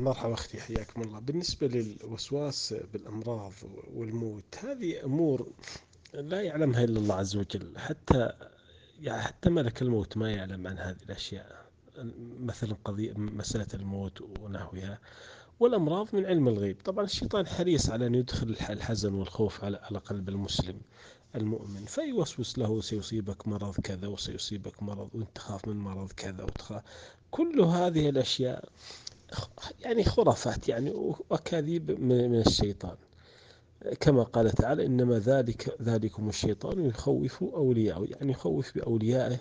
مرحبا أختي حياكم الله. بالنسبة للوسواس بالأمراض والموت هذه أمور لا يعلمها إلا الله عز وجل. حتى يعني حتى ملك الموت ما يعلم عن هذه الأشياء. مثل قضية مسألة الموت ونحوها. والأمراض من علم الغيب. طبعا الشيطان حريص على أن يدخل الحزن والخوف على قلب المسلم المؤمن. فيوسوس له سيصيبك مرض كذا وسيصيبك مرض وأنت تخاف من مرض كذا وتخاف. كل هذه الأشياء يعني خرافات يعني وأكاذيب من الشيطان. كما قال تعالى إنما ذلك ذلكم الشيطان يخوف أولياءه يعني يخوف بأوليائه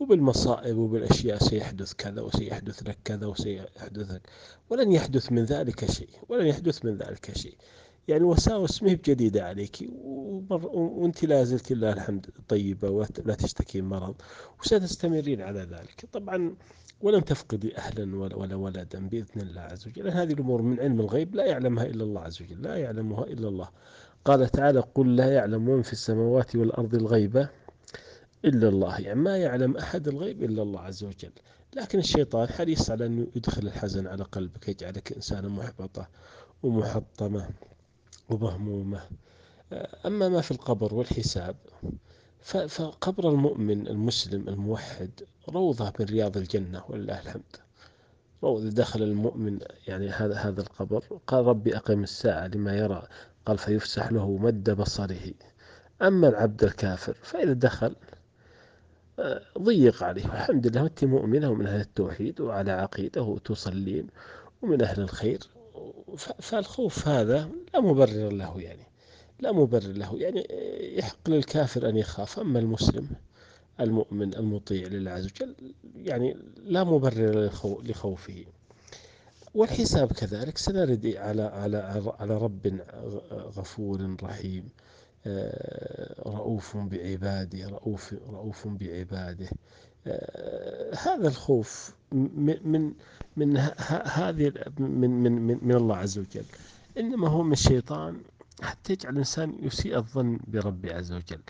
وبالمصائب وبالأشياء سيحدث كذا وسيحدث لك كذا وسيحدث لك. ولن يحدث من ذلك شيء ولن يحدث من ذلك شيء. يعني وساوس مهب جديدة عليك وأنت لا زلت لله الحمد طيبة ولا تشتكي مرض وستستمرين على ذلك. طبعا ولم تفقدي أهلا ولا ولدا بإذن الله عز وجل. هذه الأمور من علم الغيب لا يعلمها إلا الله عز وجل لا يعلمها إلا الله. قال تعالى قل لا يعلم من في السماوات والأرض الغيبة إلا الله. يعني ما يعلم أحد الغيب إلا الله عز وجل. لكن الشيطان حريص على أن يدخل الحزن على قلبك يجعلك إنسانا محبطة ومحطمة ومهمومة. أما ما في القبر والحساب فقبر المؤمن المسلم الموحد روضة من رياض الجنة ولله الحمد. روضة دخل المؤمن يعني هذا هذا القبر. قال ربي أقم الساعة لما يرى. قال فيفسح له مد بصره. أما العبد الكافر فإذا دخل آه، ضيق عليه. الحمد لله أنت مؤمنة ومن أهل التوحيد وعلى عقيدة وتصلين ومن أهل الخير. فالخوف هذا لا مبرر له يعني. لا مبرر له. يعني يحق للكافر أن يخاف. أما المسلم المؤمن المطيع لله عز وجل يعني لا مبرر لخوفه. والحساب كذلك. سنرد على على على رب غفور رحيم. آه، رؤوف بعباده رؤوف رؤوف بعباده. آه، هذا الخوف من من من هذه من من من الله عز وجل. إنما هو من الشيطان حتى يجعل الإنسان يسيء الظن بربي عز وجل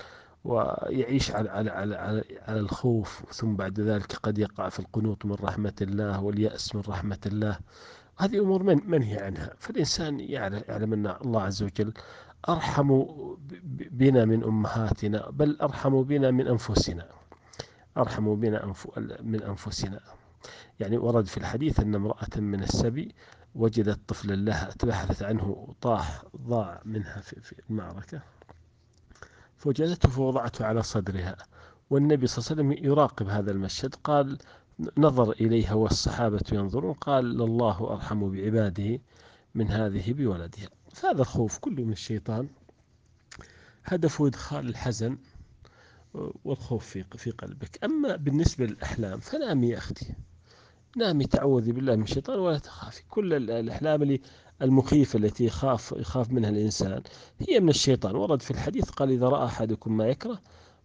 ويعيش على, على, على, على, على الخوف ثم بعد ذلك قد يقع في القنوط من رحمة الله واليأس من رحمة الله. هذه أمور من منهي عنها. فالإنسان يعلم أن الله عز وجل أرحم بنا من أمهاتنا بل أرحم بنا من أنفسنا. أرحم بنا من أنفسنا. يعني ورد في الحديث أن امرأة من السبي وجدت طفلا لها تبحثت عنه طاح ضاع منها في المعركة. فوجدته فوضعته على صدرها والنبي صلى الله عليه وسلم يراقب هذا المشهد. قال نظر إليها والصحابة ينظرون قال الله أرحم بعباده من هذه بولدها. فهذا الخوف كله من الشيطان. هدفه إدخال الحزن والخوف في في قلبك. أما بالنسبة للأحلام فنامي يا أختي. نامي تعوذي بالله من الشيطان ولا تخافي. كل الأحلام اللي المخيفة التي يخاف يخاف منها الإنسان هي من الشيطان. ورد في الحديث قال إذا رأى أحدكم ما يكره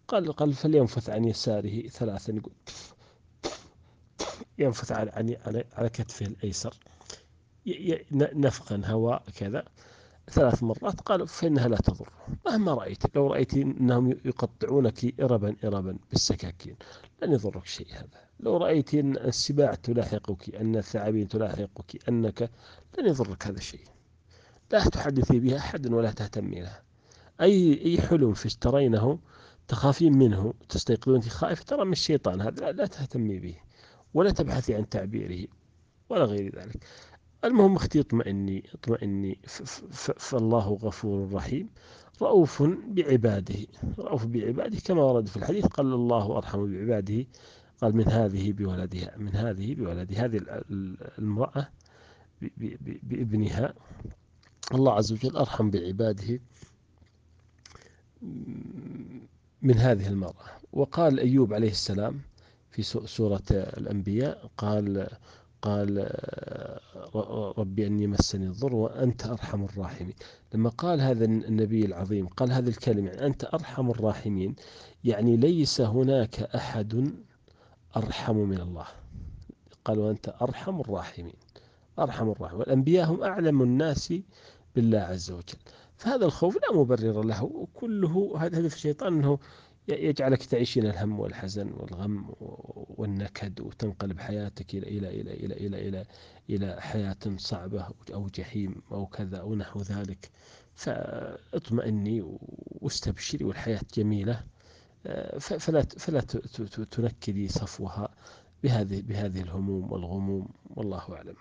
قال قال فلينفث عن يساره ثلاثا يقول ينفث على على كتفه الأيسر. نفخا هواء كذا. ثلاث مرات قال فإنها لا تضر. مهما رأيت لو رأيت أنهم يقطعونك إربا إربا بالسكاكين لن يضرك شيء هذا. لو رأيت أن السباع تلاحقك أن الثعابين تلاحقك أنك لن يضرك هذا الشيء. لا تحدثي بها أحدا ولا تهتمي لها أي أي حلم اشترينه تخافين منه تستيقظون أنت خائف ترى من الشيطان هذا لا تهتمي به ولا تبحثي عن تعبيره ولا غير ذلك. المهم أختي اطمئني اطمئني. فالله غفور رحيم. رؤوف بعباده رؤوف بعباده كما ورد في الحديث قال الله أرحم بعباده قال من هذه بولدها من هذه بولدها هذه المرأة بابنها. الله عز وجل أرحم بعباده من هذه المرأة. وقال أيوب عليه السلام في سورة الأنبياء قال قال ربي أني مسني الضر وأنت أرحم الراحمين. لما قال هذا النبي العظيم قال هذه الكلمة يعني أنت أرحم الراحمين يعني ليس هناك أحد أرحم من الله. قال وأنت أرحم الراحمين أرحم الراحمين. والأنبياء هم أعلم الناس بالله عز وجل. فهذا الخوف لا مبرر له هذا هدف الشيطان أنه يجعلك تعيشين الهم والحزن والغم والنكد وتنقلب حياتك إلى إلى إلى إلى إلى إلى إلى حياة صعبة أو جحيم أو كذا أو نحو ذلك. فاطمئني واستبشري والحياة جميلة. فلا فلا تنكدي صفوها بهذه بهذه الهموم والغموم. والله أعلم.